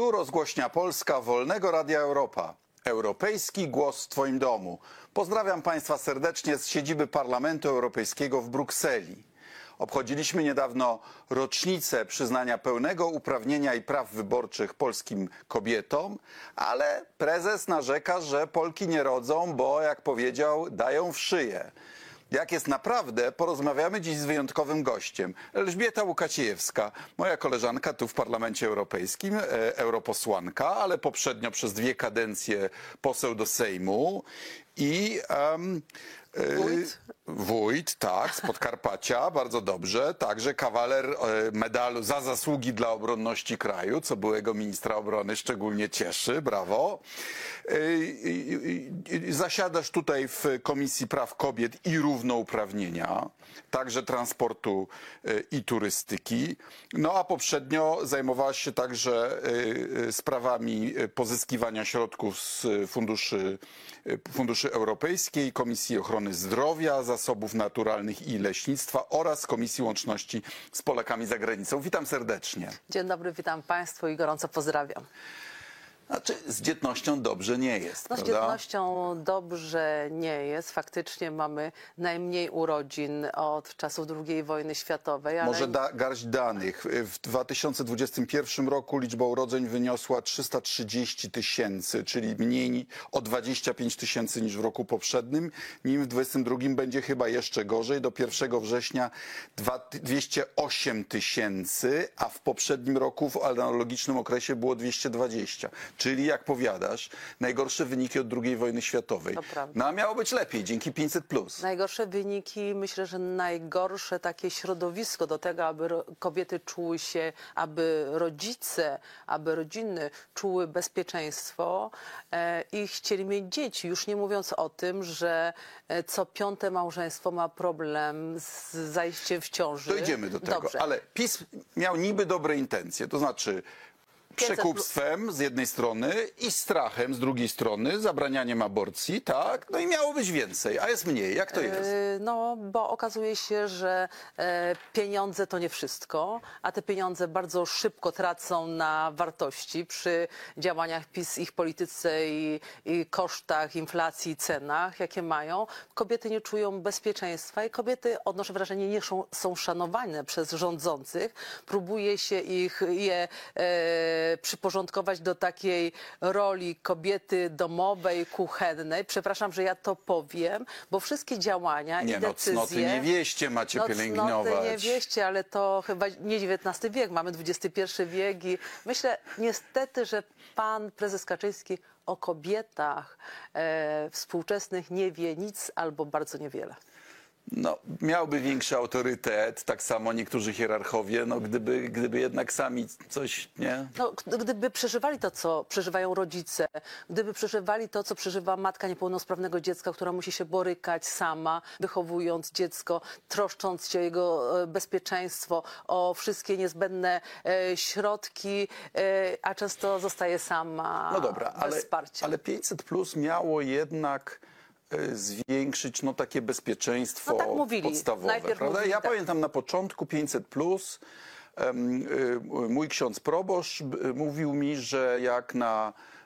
Tu rozgłośnia Polska Wolnego Radia Europa. Europejski głos w Twoim domu. Pozdrawiam Państwa serdecznie z siedziby Parlamentu Europejskiego w Brukseli. Obchodziliśmy niedawno rocznicę przyznania pełnego uprawnienia i praw wyborczych polskim kobietom, ale prezes narzeka, że Polki nie rodzą, bo jak powiedział, dają w szyję. Jak jest naprawdę, porozmawiamy dziś z wyjątkowym gościem. Elżbieta Łukaciejewska, moja koleżanka tu w Parlamencie Europejskim, e, europosłanka, ale poprzednio przez dwie kadencje poseł do Sejmu i e, Wójt? Wójt, tak, z Podkarpacia, bardzo dobrze. Także kawaler e, medalu za zasługi dla obronności kraju, co byłego ministra obrony szczególnie cieszy, brawo. E, Zasiadasz tutaj w Komisji Praw Kobiet i Równouprawnienia, także transportu e, i turystyki. No a poprzednio zajmowałaś się także e, e, sprawami e, pozyskiwania środków z funduszy, e, funduszy Europejskiej, Komisji Ochrony Zdrowia, Zasobów Naturalnych i Leśnictwa oraz Komisji Łączności z Polakami za granicą. Witam serdecznie. Dzień dobry, witam Państwa i gorąco pozdrawiam. Znaczy, z dzietnością dobrze nie jest, No z prawda? dzietnością dobrze nie jest. Faktycznie mamy najmniej urodzin od czasów II wojny światowej. Ale Może da, garść danych. W 2021 roku liczba urodzeń wyniosła 330 tysięcy, czyli mniej ni- o 25 tysięcy niż w roku poprzednim. Nim w 2022 będzie chyba jeszcze gorzej. Do 1 września dwa- 208 tysięcy, a w poprzednim roku w analogicznym okresie było 220. Czyli jak powiadasz, najgorsze wyniki od II wojny światowej. To prawda. No a miało być lepiej dzięki 500+. Plus. Najgorsze wyniki, myślę, że najgorsze takie środowisko do tego, aby kobiety czuły się, aby rodzice, aby rodziny czuły bezpieczeństwo e, i chcieli mieć dzieci. Już nie mówiąc o tym, że e, co piąte małżeństwo ma problem z zajściem w ciąży. Dojdziemy do tego, Dobrze. ale PiS miał niby dobre intencje, to znaczy 500 przekupstwem z jednej strony i strachem z drugiej strony, zabranianiem aborcji, tak? No i miało być więcej, a jest mniej. Jak to jest? E, No, bo okazuje się, że e, pieniądze to nie wszystko, a te pieniądze bardzo szybko tracą na wartości przy działaniach PiS, ich polityce i, i kosztach, inflacji, cenach, jakie mają. Kobiety nie czują bezpieczeństwa i kobiety, odnoszę wrażenie, nie są, są szanowane przez rządzących. Próbuje się ich je e, przyporządkować do takiej roli kobiety domowej, kuchennej. Przepraszam, że ja to powiem, bo wszystkie działania Nie i no, decyzje... cnoty niewieście macie no, pielęgnować. Cnoty niewieście, ale to chyba nie XIX wiek, mamy XXI wiek i myślę niestety, że pan prezes Kaczyński o kobietach e, współczesnych nie wie nic albo bardzo niewiele. No, miałby większy autorytet, tak samo niektórzy hierarchowie, no gdyby, gdyby jednak sami coś, nie? No, gdyby przeżywali to, co przeżywają rodzice, gdyby przeżywali to, co przeżywa matka niepełnosprawnego dziecka, która musi się borykać sama, wychowując dziecko, troszcząc się o jego e, bezpieczeństwo, o wszystkie niezbędne e, środki, e, a często zostaje sama No dobra, bez ale, wsparcia. ale 500 plus miało jednak zwiększyć no, takie bezpieczeństwo No tak mówili. podstawowe. Prawda? mówili ja tak. pamiętam na początku 500 plus y, mój ksiądz proboszcz mówił mi, że jak na y, y,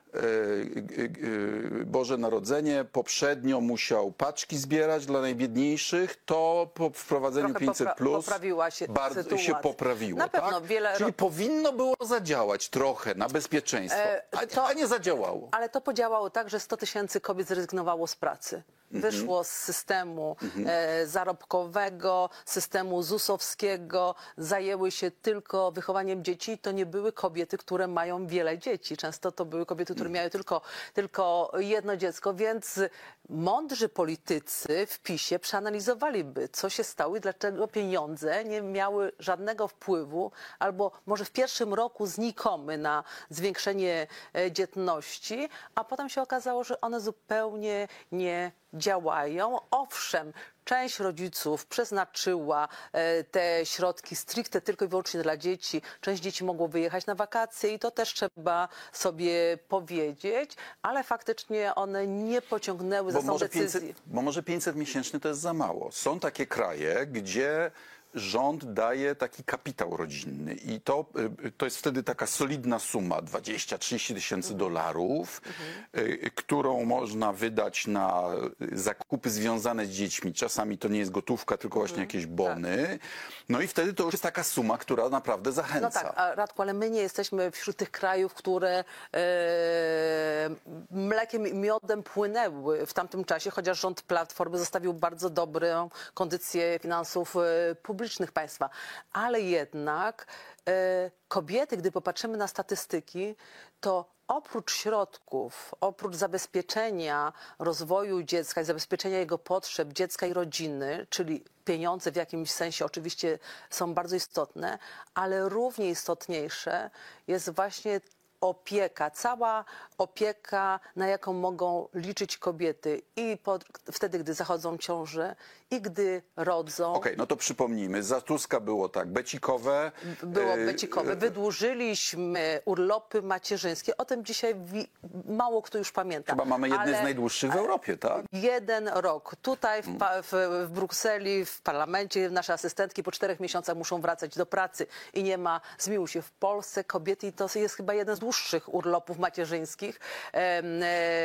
Boże Narodzenie poprzednio musiał paczki zbierać dla najbiedniejszych, to po wprowadzeniu Trochę 500 popra- plus poprawiła się bardzo się sytuacja. poprawiło. Na pewno tak? wiele Czyli powinno było zadziałać trochę na bezpieczeństwo, E, to- a nie zadziałało. Ale to podziałało tak, że 100 tysięcy kobiet zrezygnowało z pracy. Mhm. Wyszło z systemu e, zarobkowego, systemu ZUS-owskiego, zajęły się tylko wychowaniem dzieci. To nie były kobiety, które mają wiele dzieci. Często to były kobiety, które miały tylko, tylko jedno dziecko, więc mądrzy politycy w PiSie przeanalizowaliby, co się stało i dlaczego pieniądze nie miały żadnego wpływu, albo może w pierwszym roku znikomy na zwiększenie e, dzietności, a potem się okazało, że one zupełnie nie działają. Owszem, część rodziców przeznaczyła e, te środki stricte tylko i wyłącznie dla dzieci. Część dzieci mogło wyjechać na wakacje i to też trzeba sobie powiedzieć, ale faktycznie one nie pociągnęły za Bo sobą może, decyzji. 500, bo może 500 miesięczny to jest za mało. Są takie kraje, gdzie rząd daje taki kapitał rodzinny i to, y, to jest wtedy taka solidna suma, 20-30 tysięcy dolarów, y, którą można wydać na zakupy związane z dziećmi. Czasami to nie jest gotówka, tylko właśnie jakieś bony. No i wtedy to już jest taka suma, która naprawdę No zachęca. tak, a Radku, ale my nie jesteśmy wśród tych krajów, które e, mlekiem i miodem płynęły w tamtym czasie, chociaż rząd Platformy zostawił bardzo dobrą kondycję finansów e, państwa. Ale jednak e, kobiety, gdy popatrzymy na statystyki, to oprócz środków, oprócz zabezpieczenia rozwoju dziecka i zabezpieczenia jego potrzeb dziecka i rodziny, czyli pieniądze w jakimś sensie oczywiście są bardzo istotne, ale równie istotniejsze jest właśnie opieka, cała opieka, na jaką mogą liczyć kobiety i pod, wtedy, gdy zachodzą ciąże i gdy rodzą. Okej, no to przypomnijmy, za Tuska było tak, becikowe. Było y, becikowe. Wydłużyliśmy urlopy macierzyńskie. O tym dzisiaj wi- mało kto już pamięta. Chyba mamy jedne Ale z najdłuższych w Europie, tak? Jeden rok. Tutaj w, pa- w, w Brukseli, w parlamencie nasze asystentki po czterech miesiącach muszą wracać do pracy i nie ma zmiłuj się. W Polsce kobiety i to jest chyba jeden z dłuższych urlopów macierzyńskich e,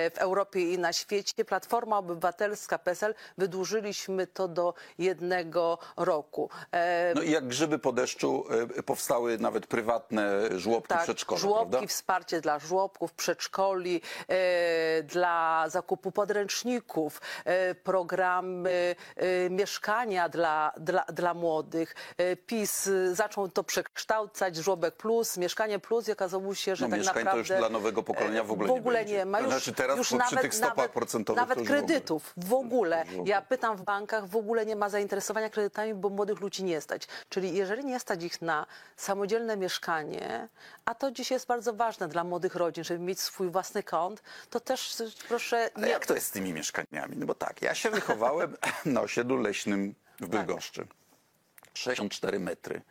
w Europie i na świecie. Platforma Obywatelska PSL wydłużyliśmy to do jednego roku. E, No i jak grzyby po deszczu y, powstały nawet prywatne żłobki przedszkola, żłobki, prawda? wsparcie dla żłobków, przedszkoli, e, dla zakupu podręczników, e, programy e, mieszkania dla, dla, dla młodych. E, PiS e, zaczął to przekształcać, żłobek plus, mieszkanie plus i okazało się, że No, tak mieszkań to naprawdę... już dla nowego pokolenia w ogóle w nie ogóle będzie. nie ma. To Już, znaczy teraz już po- przy nawet, tych stopach nawet, procentowych nawet kredytów w ogóle. Ja pytam w bankach, w ogóle nie ma zainteresowania kredytami, bo młodych ludzi nie stać. Czyli jeżeli nie stać ich na samodzielne mieszkanie, a to dziś jest bardzo ważne dla młodych rodzin, żeby mieć swój własny kąt, to też proszę Ale nie... jak to jest z tymi mieszkaniami? No bo tak, ja się wychowałem na osiedlu leśnym w Bydgoszczy. 64 metry,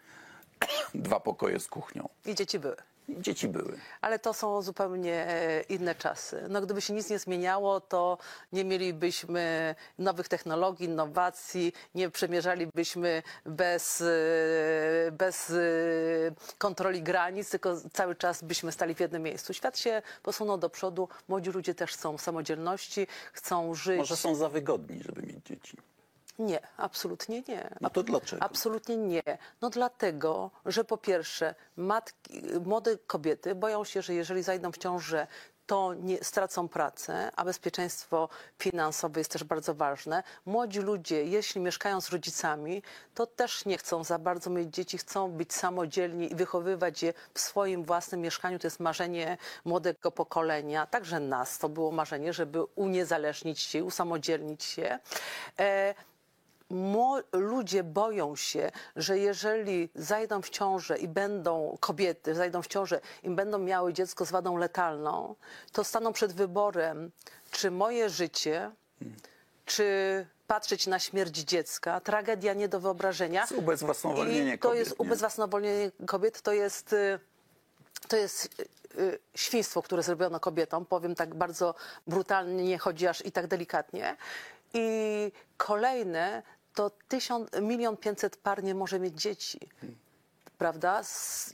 dwa pokoje z kuchnią. I dzieci były. Dzieci były. Ale to są zupełnie e, inne czasy. No, gdyby się nic nie zmieniało, to nie mielibyśmy nowych technologii, innowacji, nie przemierzalibyśmy bez, e, bez e, kontroli granic, tylko cały czas byśmy stali w jednym miejscu. Świat się posunął do przodu, młodzi ludzie też chcą samodzielności, chcą żyć. Może są za wygodni, żeby mieć dzieci. Nie, absolutnie nie. A to dlaczego? Absolutnie nie. No dlatego, że po pierwsze matki, młode kobiety boją się, że jeżeli zajdą w ciążę, to nie, stracą pracę, a bezpieczeństwo finansowe jest też bardzo ważne. Młodzi ludzie, jeśli mieszkają z rodzicami, to też nie chcą za bardzo mieć dzieci, chcą być samodzielni i wychowywać je w swoim własnym mieszkaniu. To jest marzenie młodego pokolenia, także nas to było marzenie, żeby uniezależnić się, usamodzielnić się. E, ludzie boją się, że jeżeli zajdą w ciążę i będą kobiety, zajdą w ciążę i będą miały dziecko z wadą letalną, to staną przed wyborem, czy moje życie, czy patrzeć na śmierć dziecka, tragedia nie do wyobrażenia. To jest ubezwłasnowolnienie I to kobiet, jest nie? ubezwłasnowolnienie kobiet, to jest y, to jest y, świństwo, które zrobiono kobietom, powiem tak bardzo brutalnie, nie chodzi aż i tak delikatnie. I kolejne to milion pięćset par nie może mieć dzieci. Prawda?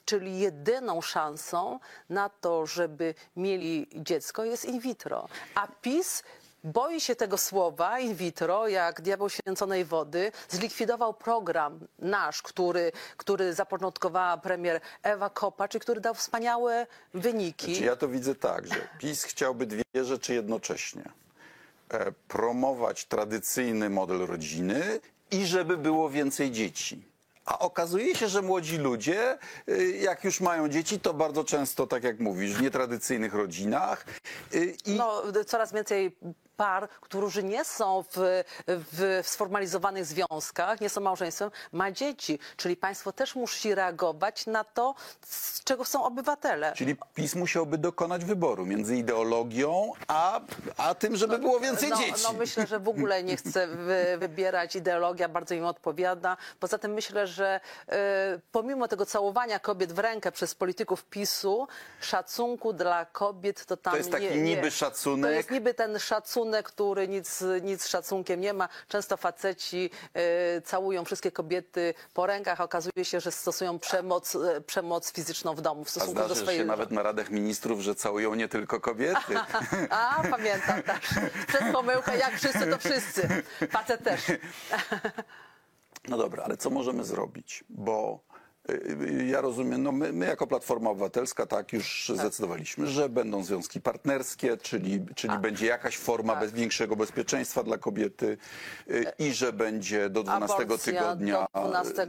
Czyli jedyną szansą na to, żeby mieli dziecko jest in vitro. A PiS boi się tego słowa in vitro, jak diabeł święconej wody. Zlikwidował program nasz, który, który zapoczątkowała premier Ewa Kopacz i który dał wspaniałe wyniki. Czy ja to widzę tak, że PiS chciałby dwie rzeczy jednocześnie. E, promować tradycyjny model rodziny i żeby było więcej dzieci. A okazuje się, że młodzi ludzie, y, jak już mają dzieci, to bardzo często, tak jak mówisz, w nietradycyjnych rodzinach. y, I No, coraz więcej par, którzy nie są w, w sformalizowanych związkach, nie są małżeństwem, ma dzieci. Czyli państwo też musi reagować na to, z czego są obywatele. Czyli PiS musiałby dokonać wyboru między ideologią, a, a tym, żeby było więcej no, dzieci. No myślę, że w ogóle nie chce wy, wybierać. Ideologia bardzo im odpowiada. Poza tym myślę, że e, pomimo tego całowania kobiet w rękę przez polityków PiSu, szacunku dla kobiet to tam To jest taki nie, nie. niby szacunek. To jest niby ten szacunek szacunek, który nic, nic z szacunkiem nie ma. Często faceci e, całują wszystkie kobiety po rękach, a okazuje się, że stosują przemoc, e, przemoc fizyczną w domu w A stosunku do zdarzy swojej się nawet na radach ministrów, że całują nie tylko kobiety. A, pamiętam, tak. Przez pomyłkę, jak wszyscy, to wszyscy. Facet też. No dobra, ale co możemy zrobić? Bo y, y, ja rozumiem, no my, my jako Platforma Obywatelska tak już zdecydowaliśmy, że będą związki partnerskie, czyli, czyli będzie jakaś forma Tak. bez większego bezpieczeństwa dla kobiety y, i że będzie do 12 Aborcja tygodnia, do 12 e,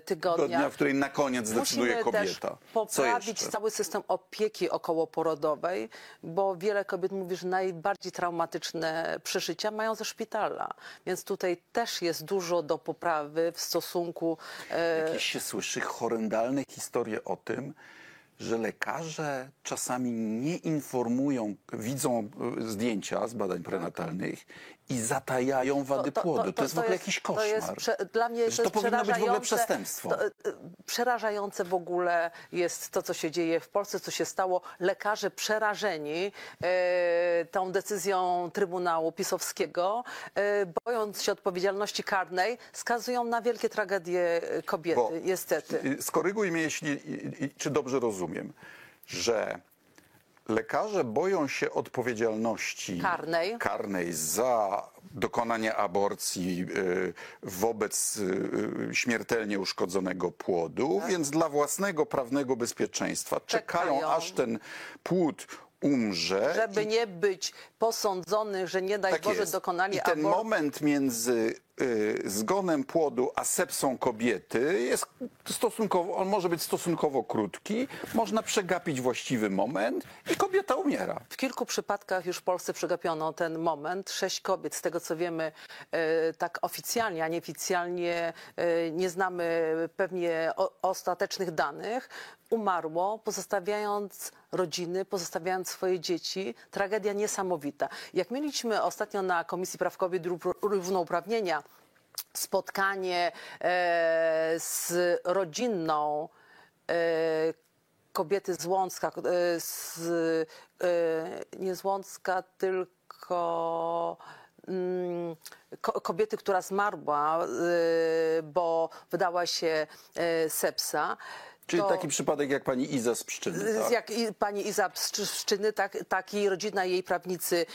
tygodnia. tygodnia, w której na koniec zdecyduje Musimy też kobieta. Co poprawić cały system opieki okołoporodowej, bo wiele kobiet mówi, że najbardziej traumatyczne przeżycia mają ze szpitala. Więc tutaj też jest dużo do poprawy w stosunku e, słyszy horrendalne historie o tym, że lekarze czasami nie informują, widzą y, zdjęcia z badań prenatalnych i zatajają wady płodu. To, jest w ogóle jakiś koszmar. To jest prze, dla mnie to, to jest powinno być w ogóle przestępstwo. To, y, przerażające w ogóle jest to, co się dzieje w Polsce, co się stało. Lekarze przerażeni e, tą decyzją Trybunału Pisowskiego, e, bojąc się odpowiedzialności karnej, skazują na wielkie tragedie kobiety, Bo- niestety. Y, Skoryguj mnie, jeśli, czy dobrze rozumiem, że lekarze boją się odpowiedzialności Karnej. karnej za dokonanie aborcji y, wobec y, y, śmiertelnie uszkodzonego płodu, więc dla własnego prawnego bezpieczeństwa czekają, Czekają. aż ten płód umrze. Żeby i- nie być posądzonych, że nie daj tak Boże jest. dokonali I ten aborcji. moment między zgonem płodu a sepsą kobiety jest stosunkowo, on może być stosunkowo krótki, można przegapić właściwy moment i kobieta umiera. W kilku przypadkach już w Polsce przegapiono ten moment. Sześć kobiet, z tego co wiemy, e, tak oficjalnie, a nieoficjalnie e, nie znamy pewnie ostatecznych danych, umarło, pozostawiając rodziny, pozostawiając swoje dzieci. Tragedia niesamowita. Jak mieliśmy ostatnio na Komisji Praw Kobiet i Ró- Równouprawnienia spotkanie e, z rodzinną e, kobiety z Łącka, e, z, nie z Łącka, tylko mm, ko- kobiety, która zmarła, bo wydała się sepsa. Czyli to- taki przypadek jak pani Iza z Pszczyny. z- Tak? jak i pani Iza Pszczyny, tak, tak i rodzina jej prawnicy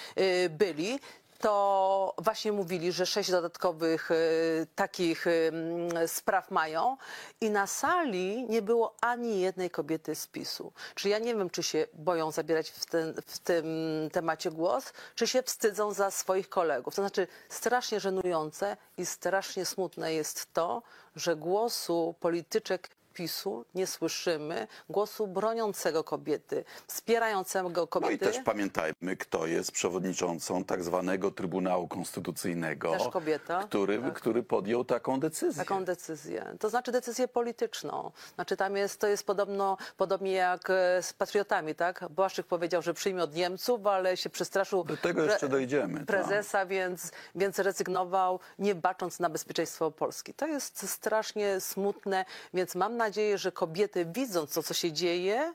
byli, to właśnie mówili, że sześć dodatkowych y, takich mm, spraw mają i na sali nie było ani jednej kobiety z PiSu. Czy ja nie wiem, czy się boją zabierać w, ten, w tym temacie głos, czy się wstydzą za swoich kolegów. To znaczy strasznie żenujące i strasznie smutne jest to, że głosu polityczek PiSu nie słyszymy, głosu broniącego kobiety, wspierającego No i kobiety. też pamiętajmy, kto jest przewodniczącą tak zwanego Trybunału Konstytucyjnego, Też kobieta. Który, który podjął taką decyzję. Taką decyzję. To znaczy decyzję polityczną. Znaczy tam jest, to jest podobno, podobnie jak e, z patriotami, tak? Błaszczyk powiedział, że przyjmie od Niemców, ale się przestraszył Do tego jeszcze dojdziemy, tak. prezesa, więc, więc rezygnował, nie bacząc na bezpieczeństwo Polski. To jest strasznie smutne, więc mam nadzieję, że kobiety widząc to, co się dzieje,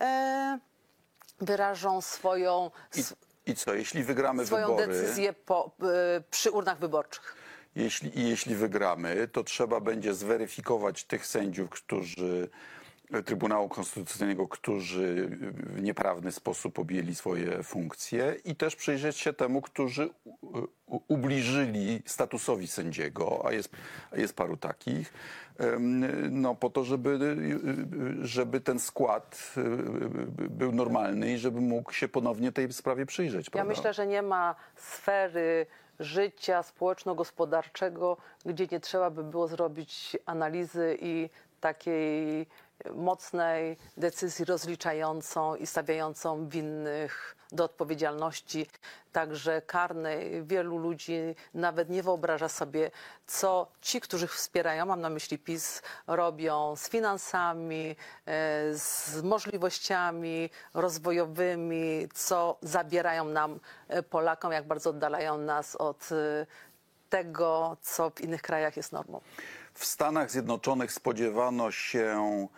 e, wyrażą swoją, I, I co, jeśli wygramy swoją wybory... decyzję po, e, przy urnach wyborczych. Jeśli, i jeśli wygramy, to trzeba będzie zweryfikować tych sędziów, którzy Trybunału Konstytucyjnego, którzy w nieprawny sposób objęli swoje funkcje i też przyjrzeć się temu, którzy ubliżyli statusowi sędziego, a jest, jest paru takich, no po to, żeby, żeby ten skład y, był normalny i żeby mógł się ponownie tej sprawie przyjrzeć. Ja prawda? myślę, że nie ma sfery życia społeczno-gospodarczego, gdzie nie trzeba by było zrobić analizy i takiej mocnej decyzji rozliczającą i stawiającą winnych do odpowiedzialności, także karnej. Wielu ludzi nawet nie wyobraża sobie, co ci, którzy wspierają, mam na myśli PiS, robią z finansami, e, z możliwościami rozwojowymi, co zabierają nam, e, Polakom, jak bardzo oddalają nas od e, tego, co w innych krajach jest normą. W Stanach Zjednoczonych spodziewano się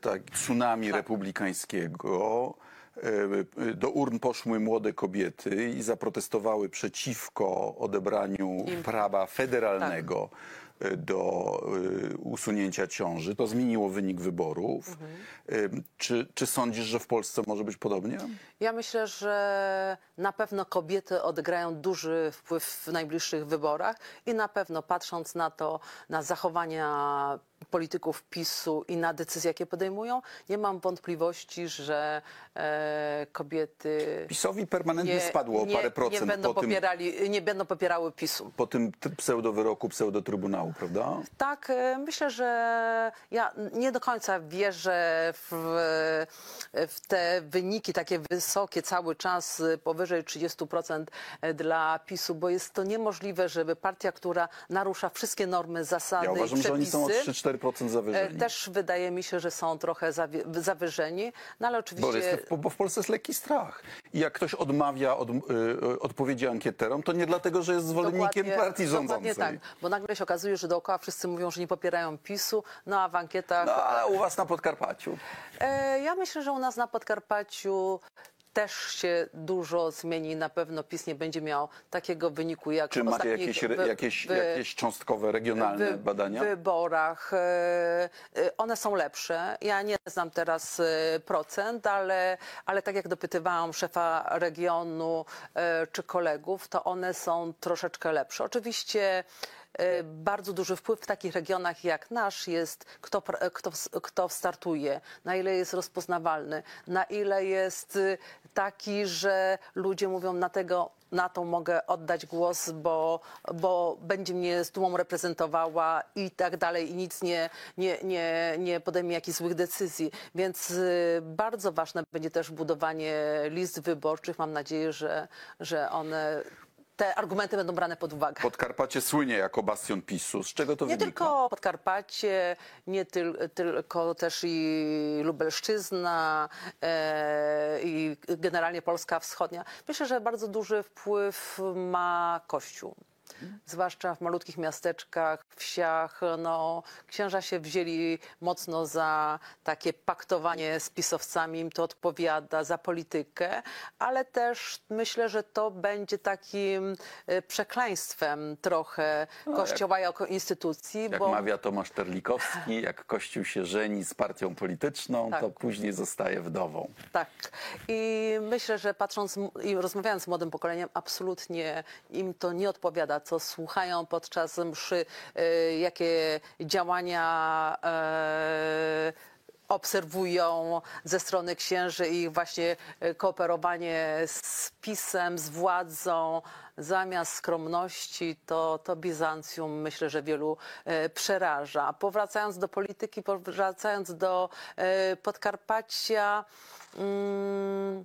tak, tsunami Tak. republikańskiego. e, do urn poszły młode kobiety i zaprotestowały przeciwko odebraniu prawa federalnego e, do e, usunięcia ciąży. To zmieniło wynik wyborów. E, Czy, czy sądzisz, że w Polsce może być podobnie? Ja myślę, że na pewno kobiety odegrają duży wpływ w najbliższych wyborach i na pewno patrząc na to, na zachowania polityków PiSu i na decyzje, jakie podejmują, nie mam wątpliwości, że e, kobiety PiSowi permanentnie spadło o nie, parę nie, procent będą po tym, popierali, nie będą popierały PiSu. po tym pseudowyroku, pseudotrybunału, prawda? Tak, e, myślę, że ja nie do końca wierzę w, w te wyniki takie wysokie cały czas, e, powyżej 30% dla PiSu, bo jest to niemożliwe, żeby partia, która narusza wszystkie normy, zasady Ja uważam, i że oni są o przepisy, 3-4% e, zawyżeni. też wydaje mi się, że są trochę zawyżeni, no ale oczywiście... Bo, jest, bo w Polsce jest lekki strach. I jak ktoś odmawia od, y, y, odpowiedzi ankieterom, to nie dlatego, że jest zwolennikiem Dokładnie- partii rządzącej. Dokładnie tak, bo nagle się okazuje, że dookoła wszyscy mówią, że nie popierają PiSu, no a w ankietach... No, ale u was na Podkarpaciu. E, Ja myślę, że u nas na Podkarpaciu też się dużo zmieni. Na pewno PiS nie będzie miał takiego wyniku jak Czy w macie jakieś, wy- jakieś, wy- jakieś cząstkowe, regionalne wy- badania? wyborach. E, e, One są lepsze. Ja nie znam teraz e, procent, ale, ale tak jak dopytywałam szefa regionu czy kolegów, to one są troszeczkę lepsze. Oczywiście bardzo duży wpływ w takich regionach jak nasz jest, kto, kto, kto startuje, na ile jest rozpoznawalny, na ile jest y, taki, że ludzie mówią na tego na tą mogę oddać głos, bo, bo będzie mnie z dumą reprezentowała i tak dalej i nic nie, nie, nie, nie podejmie jakichś złych decyzji. Więc y, bardzo ważne będzie też budowanie list wyborczych. Mam nadzieję, że, że one, te argumenty będą brane pod uwagę. Podkarpacie słynie jako bastion PiSu. Z czego to Nie wynika? tylko Podkarpacie, nie tyl, tylko też i Lubelszczyzna e, i generalnie Polska Wschodnia. Myślę, że bardzo duży wpływ ma Kościół. Zwłaszcza w malutkich miasteczkach, wsiach, no, księża się wzięli mocno za takie paktowanie z pisowcami, im to odpowiada, za politykę, ale też myślę, że to będzie takim e, przekleństwem trochę Kościoła jako instytucji, Jak bo mawia Tomasz Terlikowski, jak Kościół się żeni z partią polityczną, Tak. to później zostaje wdową. Tak. I myślę, że patrząc i rozmawiając z młodym pokoleniem, absolutnie im to nie odpowiada, co słuchają podczas mszy, e, jakie działania e, obserwują ze strony księży i właśnie e, kooperowanie z pisem, z władzą. Zamiast skromności to, to Bizancjum myślę, że wielu e, przeraża. Powracając do polityki, powracając do Podkarpacia, mm,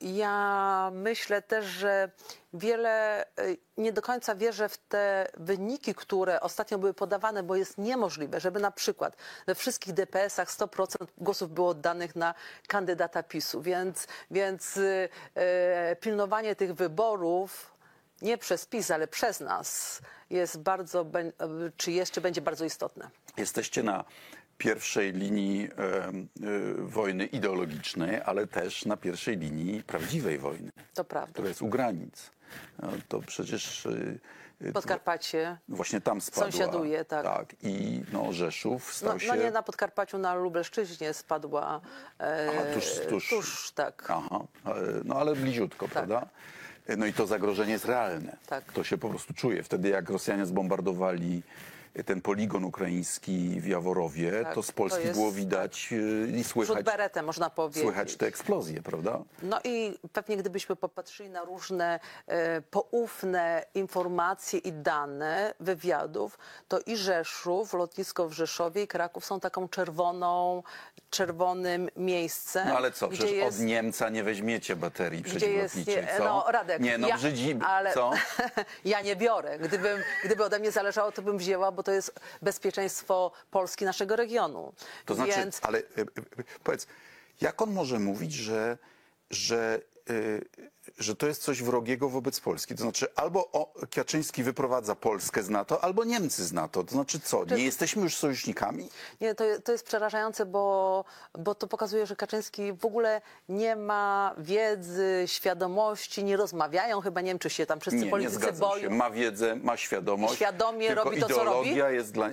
ja myślę też, że wiele y, nie do końca wierzę w te wyniki, które ostatnio były podawane, bo jest niemożliwe, żeby na przykład we wszystkich DPS-ach 100% głosów było oddanych na kandydata PiSu. Więc, więc y, y, pilnowanie tych wyborów nie przez PiS, ale przez nas jest bardzo, czy jeszcze będzie bardzo istotne. Jesteście na pierwszej linii e, wojny ideologicznej, ale też na pierwszej linii prawdziwej wojny, To prawda. która jest u granic. No, to przecież e, e, Podkarpacie. właśnie tam spadła. Sąsiaduje, tak. I no, Rzeszów stał No, się... no nie na Podkarpaciu, na Lubelszczyźnie spadła. E, Aha, tuż- tuż- tuż tak. Aha, no ale bliziutko, prawda? E, No i to zagrożenie jest realne. Tak. To się po prostu czuje. Wtedy jak Rosjanie zbombardowali ten poligon ukraiński w Jaworowie, Tak, to z Polski to jest- było widać e, i Rzut słychać, można powiedzieć. słychać te eksplozje, prawda? No i pewnie gdybyśmy popatrzyli na różne e, poufne informacje i dane wywiadów, to i Rzeszów, lotnisko w Rzeszowie i Kraków są taką czerwoną, czerwonym miejscem. No ale co, przecież jest, od Niemca nie weźmiecie baterii przeciwlotniczych, nie, co? no Radek, nie, no ja, brzydzi, ale co? ja nie biorę. Gdybym, gdyby ode mnie zależało, to bym wzięła, bo to jest bezpieczeństwo Polski, naszego regionu. To znaczy, Więc ale e, e, powiedz, jak on może mówić, że, że e, że to jest coś wrogiego wobec Polski. To znaczy albo o, Kaczyński wyprowadza Polskę z NATO, albo Niemcy z NATO. To znaczy co, nie jesteśmy już sojusznikami? Nie, to, to jest przerażające, bo, bo to pokazuje, że Kaczyński w ogóle nie ma wiedzy, świadomości, nie rozmawiają, chyba, nie wiem, czy się tam wszyscy Nie, nie politycy zgadzam boją. się. Ma wiedzę, ma świadomość. Świadomie robi to, co robi? ideologia jest dla...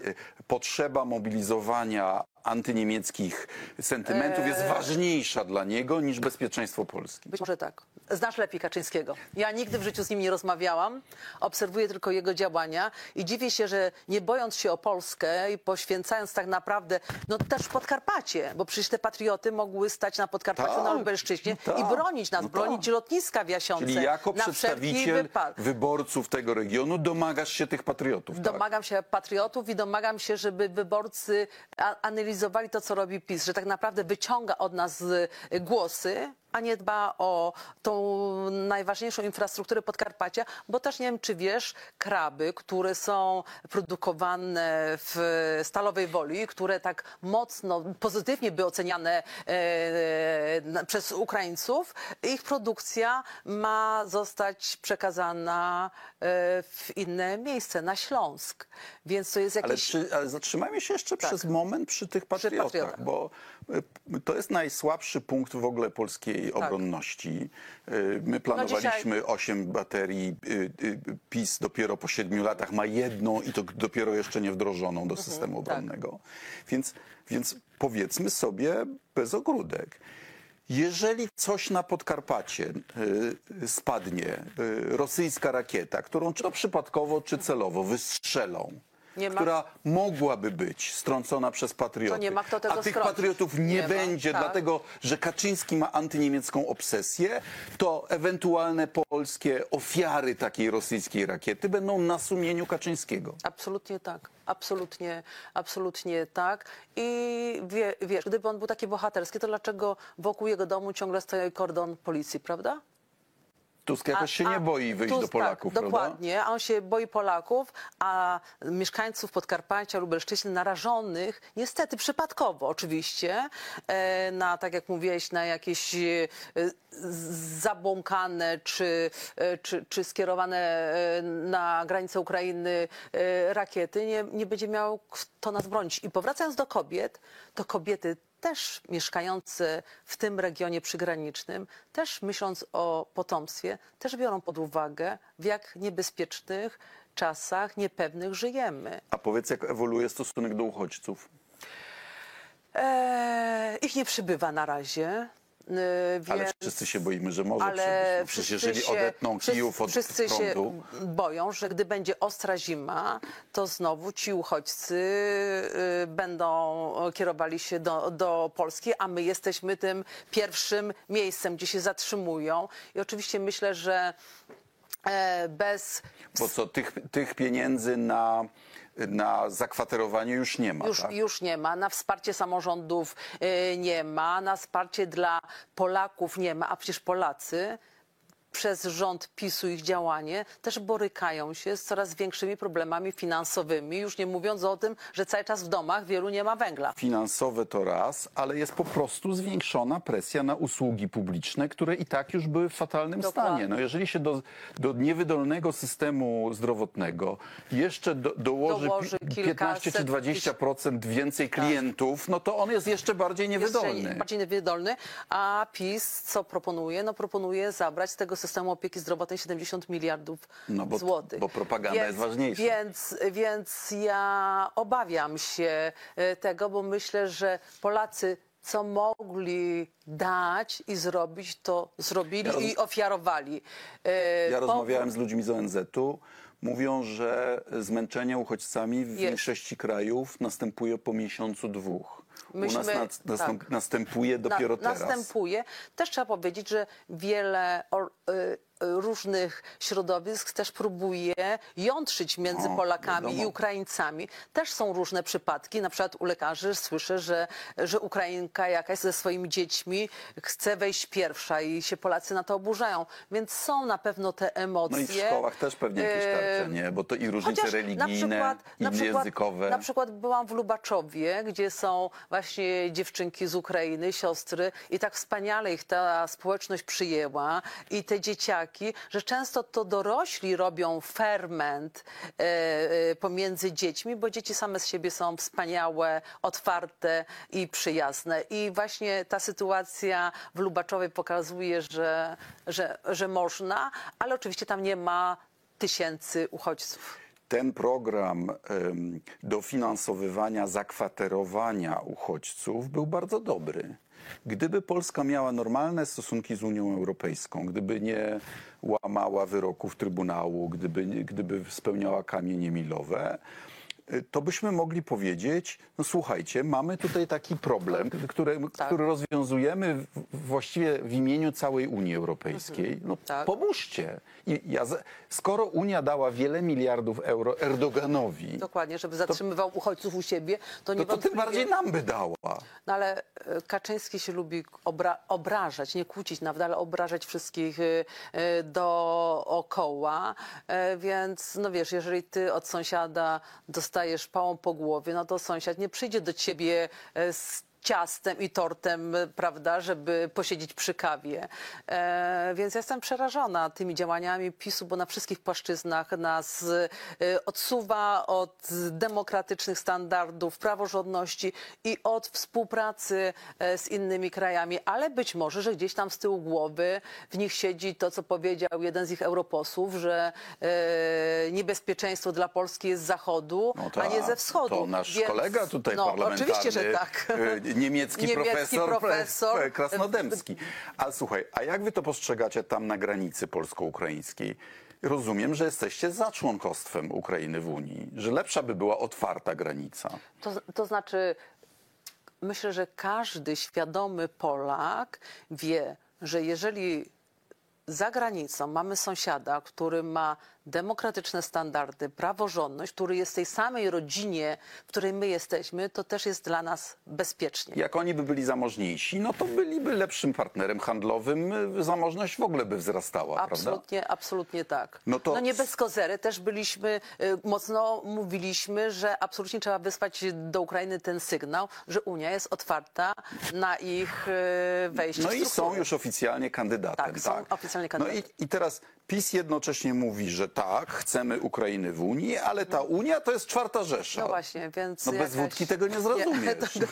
Potrzeba mobilizowania antyniemieckich sentymentów jest Eee. ważniejsza dla niego niż bezpieczeństwo Polski. Być może tak. Znasz lepiej Kaczyńskiego. Ja nigdy w życiu z nim nie rozmawiałam, obserwuję tylko jego działania i dziwię się, że nie bojąc się o Polskę i poświęcając tak naprawdę, no też Podkarpacie, bo przecież te patrioty mogły stać na Podkarpaciu, Tak, na Lubelszczyźnie no tak, i bronić nas, no bronić tak. lotniska w Jasionce. Czyli jako przedstawiciel wyborców tego regionu domagasz się tych patriotów. Tak? Domagam się patriotów i domagam się, żeby wyborcy a- analizowali to, co robi PiS, że tak naprawdę wyciąga od nas y, głosy, a nie dba o tą najważniejszą infrastrukturę Podkarpacia, bo też nie wiem, czy wiesz, kraby, które są produkowane w Stalowej Woli, które tak mocno, pozytywnie by oceniane e, na- przez Ukraińców, ich produkcja ma zostać przekazana e, w inne miejsce, na Śląsk. Więc to jest Ale, jakiś... przy, ale zatrzymajmy się jeszcze przez moment przy tych patriotach, patriotach. bo y, to jest najsłabszy punkt w ogóle polskiej obronności. Y, My planowaliśmy osiem baterii, y, y, PiS dopiero po siedmiu latach ma jedną i to dopiero jeszcze nie wdrożoną do systemu obronnego. Więc, więc powiedzmy sobie bez ogródek. Jeżeli coś na Podkarpacie y, spadnie, rosyjska rakieta, którą czy to przypadkowo, czy celowo wystrzelą, Nie ma- która mogłaby być strącona przez patrioty, To nie ma kto tego a tych strącić. patriotów nie, Nie ma, będzie, tak. dlatego że Kaczyński ma antyniemiecką obsesję, to ewentualne polskie ofiary takiej rosyjskiej rakiety będą na sumieniu Kaczyńskiego. Absolutnie tak. Absolutnie, absolutnie tak. I wie, wiesz, gdyby on był taki bohaterski, to dlaczego wokół jego domu ciągle stoi kordon policji, prawda? Tusk jakoś się nie a boi wyjść Tusk, do Polaków, tak, prawda? Dokładnie, a on się boi Polaków, a mieszkańców Podkarpacia, Lubelszczyzny narażonych, niestety przypadkowo oczywiście, e, na, tak jak mówiłeś, na jakieś e, zabłąkane czy, e, czy, czy skierowane na granicę Ukrainy rakiety, nie, nie będzie miał kto nas bronić. I powracając do kobiet, to kobiety też mieszkające w tym regionie przygranicznym, też myśląc o potomstwie, też biorą pod uwagę, w jak niebezpiecznych czasach, niepewnych żyjemy. A powiedz, jak ewoluuje stosunek do uchodźców? Eee, ich nie przybywa na razie. Ale więc- wszyscy się boimy, że może ale przybyć. No Przecież wszyscy jeżeli się, odetną wszyscy- Kijów od wszyscy się prądu, boją, że gdy będzie ostra zima, to znowu ci uchodźcy y, będą kierowali się do, do Polski, a my jesteśmy tym pierwszym miejscem, gdzie się zatrzymują. I oczywiście myślę, że bez bo co, tych, tych pieniędzy na, na zakwaterowanie już nie ma, Już, tak? już nie ma, na wsparcie samorządów y, nie ma, na wsparcie dla Polaków nie ma, a przecież Polacy przez rząd PiSu ich działanie też borykają się z coraz większymi problemami finansowymi, już nie mówiąc o tym, że cały czas w domach wielu nie ma węgla. Finansowe to raz, ale jest po prostu zwiększona presja na usługi publiczne, które i tak już były w fatalnym Dokładnie. stanie. No jeżeli się do, do niewydolnego systemu zdrowotnego jeszcze do, dołoży, Dołoży pi- kilkaset 15 czy 20% więcej klientów, no to on jest jeszcze bardziej niewydolny. Jeszcze bardziej niewydolny. A PiS co proponuje? No proponuje zabrać z tego systemu opieki zdrowotnej 70 miliardów No bo- złotych. bo propaganda jest ważniejsza. Więc, więc ja obawiam się e, tego, bo myślę, że Polacy co mogli dać i zrobić, to zrobili Ja i ofiarowali. E, Ja po- rozmawiałem z ludźmi z ONZ-u. Mówią, że zmęczenie uchodźcami w Jest. większości krajów następuje po miesiącu, dwóch. U nas Myśmy- nas, tak. następuje dopiero na, teraz. Następuje. Też trzeba powiedzieć, że wiele or, y, różnych środowisk też próbuje jątrzyć między Polakami wiadomo. i Ukraińcami. Też są różne przypadki. Na przykład u lekarzy słyszę, że, że Ukrainka jakaś ze swoimi dziećmi chce wejść pierwsza i się Polacy na to oburzają. Więc są na pewno te emocje. No i w szkołach też pewnie jakieś E, tarcia, nie? Bo to i różnice Chociaż religijne, i na przykład, językowe. Na przykład byłam w Lubaczowie, gdzie są właśnie dziewczynki z Ukrainy, siostry i tak wspaniale ich ta społeczność przyjęła i te dzieciaki, że często to dorośli robią ferment e, e, pomiędzy dziećmi, bo dzieci same z siebie są wspaniałe, otwarte i przyjazne. I właśnie ta sytuacja w Lubaczowej pokazuje, że, że, że można, ale oczywiście tam nie ma tysięcy uchodźców. Ten program dofinansowywania zakwaterowania uchodźców był bardzo dobry. Gdyby Polska miała normalne stosunki z Unią Europejską, gdyby nie łamała wyroków Trybunału, gdyby, gdyby spełniała kamienie milowe, to byśmy mogli powiedzieć, no słuchajcie, mamy tutaj taki problem, który, Tak. który rozwiązujemy w, właściwie w imieniu całej Unii Europejskiej. No Tak. pomóżcie. I ja, skoro Unia dała wiele miliardów euro Erdoganowi, Dokładnie, żeby zatrzymywał uchodźców u siebie, to no to tym niewątpliwie- bardziej nam by dała. No ale e, Kaczyński się lubi obra obrażać, nie kłócić nawet, ale obrażać wszystkich e, dookoła. Więc, no wiesz, jeżeli ty od sąsiada dostajesz pałą po głowie, no to sąsiad nie przyjdzie do ciebie e, z ciastem i tortem, e, prawda, żeby posiedzieć przy kawie. E, więc ja jestem przerażona tymi działaniami PiSu, bo na wszystkich płaszczyznach nas e, odsuwa od demokratycznych standardów, praworządności i od współpracy e, z innymi krajami, ale być może, że gdzieś tam z tyłu głowy w nich siedzi to, co powiedział jeden z ich europosłów, że e, niebezpieczeństwo dla Polski jest z zachodu, No a nie tak, ze wschodu. To nasz Więc- kolega tutaj no, parlamentarny. Oczywiście, że tak. Niemiecki, Niemiecki profesor, profesor. Pre- Krasnodębski. A słuchaj, a jak wy to postrzegacie tam na granicy polsko-ukraińskiej? Rozumiem, że jesteście za członkostwem Ukrainy w Unii, że lepsza by była otwarta granica. To, to znaczy, myślę, że każdy świadomy Polak wie, że jeżeli za granicą mamy sąsiada, który ma demokratyczne standardy, praworządność, który jest w tej samej rodzinie, w której my jesteśmy, to też jest dla nas bezpiecznie. Jak oni by byli zamożniejsi, no to byliby lepszym partnerem handlowym, y, zamożność w ogóle by wzrastała, prawda? Absolutnie, absolutnie tak. No No, to- nie bez kozery też byliśmy, y, mocno mówiliśmy, że absolutnie trzeba wysłać do Ukrainy ten sygnał, że Unia jest otwarta na ich y, wejście No i są już oficjalnie kandydatem. Tak, są oficjalnie No kandydatem. i, i teraz PiS jednocześnie mówi, że tak, chcemy Ukrainy w Unii, ale ta Unia to jest czwarta Rzesza. No właśnie, więc. No bez jakaś- wódki tego nie zrozumiesz. Nie, tego się,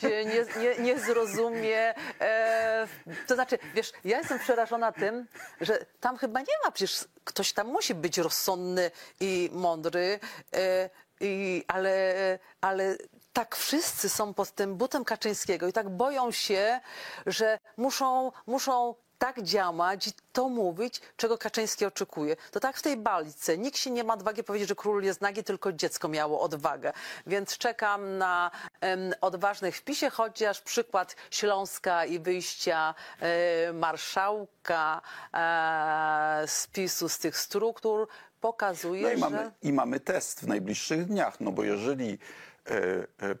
się nie, nie, nie zrozumie. E, to znaczy, wiesz, ja jestem przerażona tym, że tam chyba nie ma, przecież ktoś tam musi być rozsądny i mądry, e, i, ale, ale tak wszyscy są pod tym butem Kaczyńskiego i tak boją się, że muszą, muszą tak działać i to mówić, czego Kaczyński oczekuje. To tak w tej bajce. Nikt się nie ma odwagi powiedzieć, że król jest nagi, tylko dziecko miało odwagę. Więc czekam na em, odważnych w PiSie, chociaż przykład Śląska i wyjścia e, marszałka e, z PiSu, z tych struktur pokazuje, No i że... mamy, i mamy test w najbliższych dniach, no bo jeżeli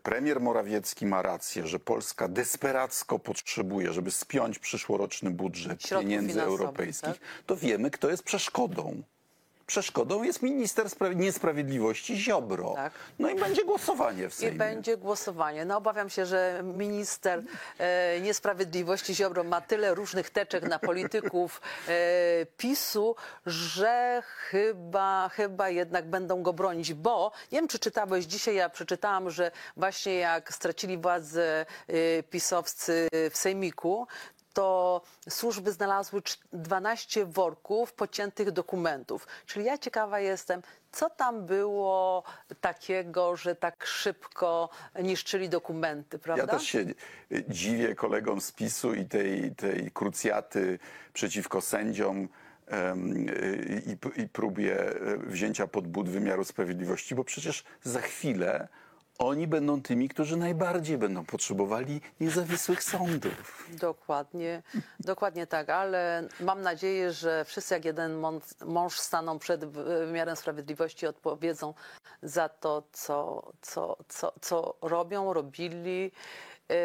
premier Morawiecki ma rację, że Polska desperacko potrzebuje, żeby spiąć przyszłoroczny budżet Środków pieniędzy europejskich, tak? to wiemy, kto jest przeszkodą. Przeszkodą jest minister Spra- niesprawiedliwości Ziobro. Tak. No i będzie głosowanie w I Sejmie. będzie głosowanie. No obawiam się, że minister e, niesprawiedliwości Ziobro ma tyle różnych teczek na polityków e, PiSu, że chyba, chyba jednak będą go bronić, bo nie wiem, czy czytałeś dzisiaj, ja przeczytałam, że właśnie jak stracili władzę e, pisowcy w Sejmiku, to służby znalazły cz- 12 worków pociętych dokumentów. Czyli ja ciekawa jestem, co tam było takiego, że tak szybko niszczyli dokumenty, prawda? Ja też się dziwię kolegom z PiSu i tej, tej krucjaty przeciwko sędziom i, i próbie y, wzięcia pod but wymiaru sprawiedliwości, bo przecież za chwilę oni będą tymi, którzy najbardziej będą potrzebowali niezawisłych sądów. Dokładnie, dokładnie tak, ale mam nadzieję, że wszyscy jak jeden mąż, staną przed wy- wymiarem sprawiedliwości i odpowiedzą za to, co, co, co, co robią, robili yy,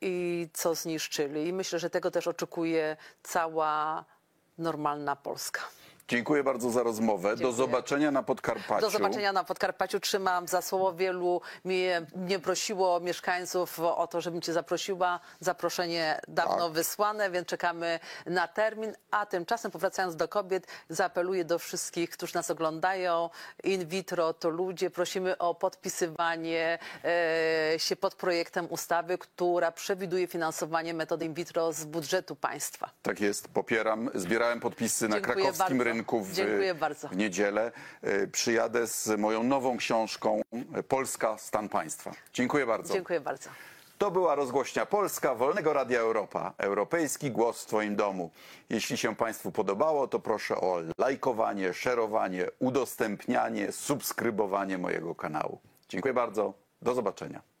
i co zniszczyli. I myślę, że tego też oczekuje cała normalna Polska. Dziękuję bardzo za rozmowę. Do Dziękuję. zobaczenia na Podkarpaciu. Do zobaczenia na Podkarpaciu. Trzymam za słowo. Wielu mnie, mnie prosiło, mieszkańców, o to, żebym cię zaprosiła. Zaproszenie dawno Tak. wysłane, więc czekamy na termin. A tymczasem, powracając do kobiet, zaapeluję do wszystkich, którzy nas oglądają. In vitro to ludzie. Prosimy o podpisywanie e, się pod projektem ustawy, która przewiduje finansowanie metody in vitro z budżetu państwa. Tak jest, popieram. Zbierałem podpisy na Dziękuję krakowskim bardzo. rynku w, Dziękuję bardzo. w niedzielę. E, Przyjadę z moją nową książką e, Polska Stan Państwa. Dziękuję bardzo. Dziękuję bardzo. To była rozgłośnia Polska Wolnego Radia Europa. Europejski głos w Twoim domu. Jeśli się Państwu podobało, to proszę o lajkowanie, szerowanie, udostępnianie, subskrybowanie mojego kanału. Dziękuję bardzo. Do zobaczenia.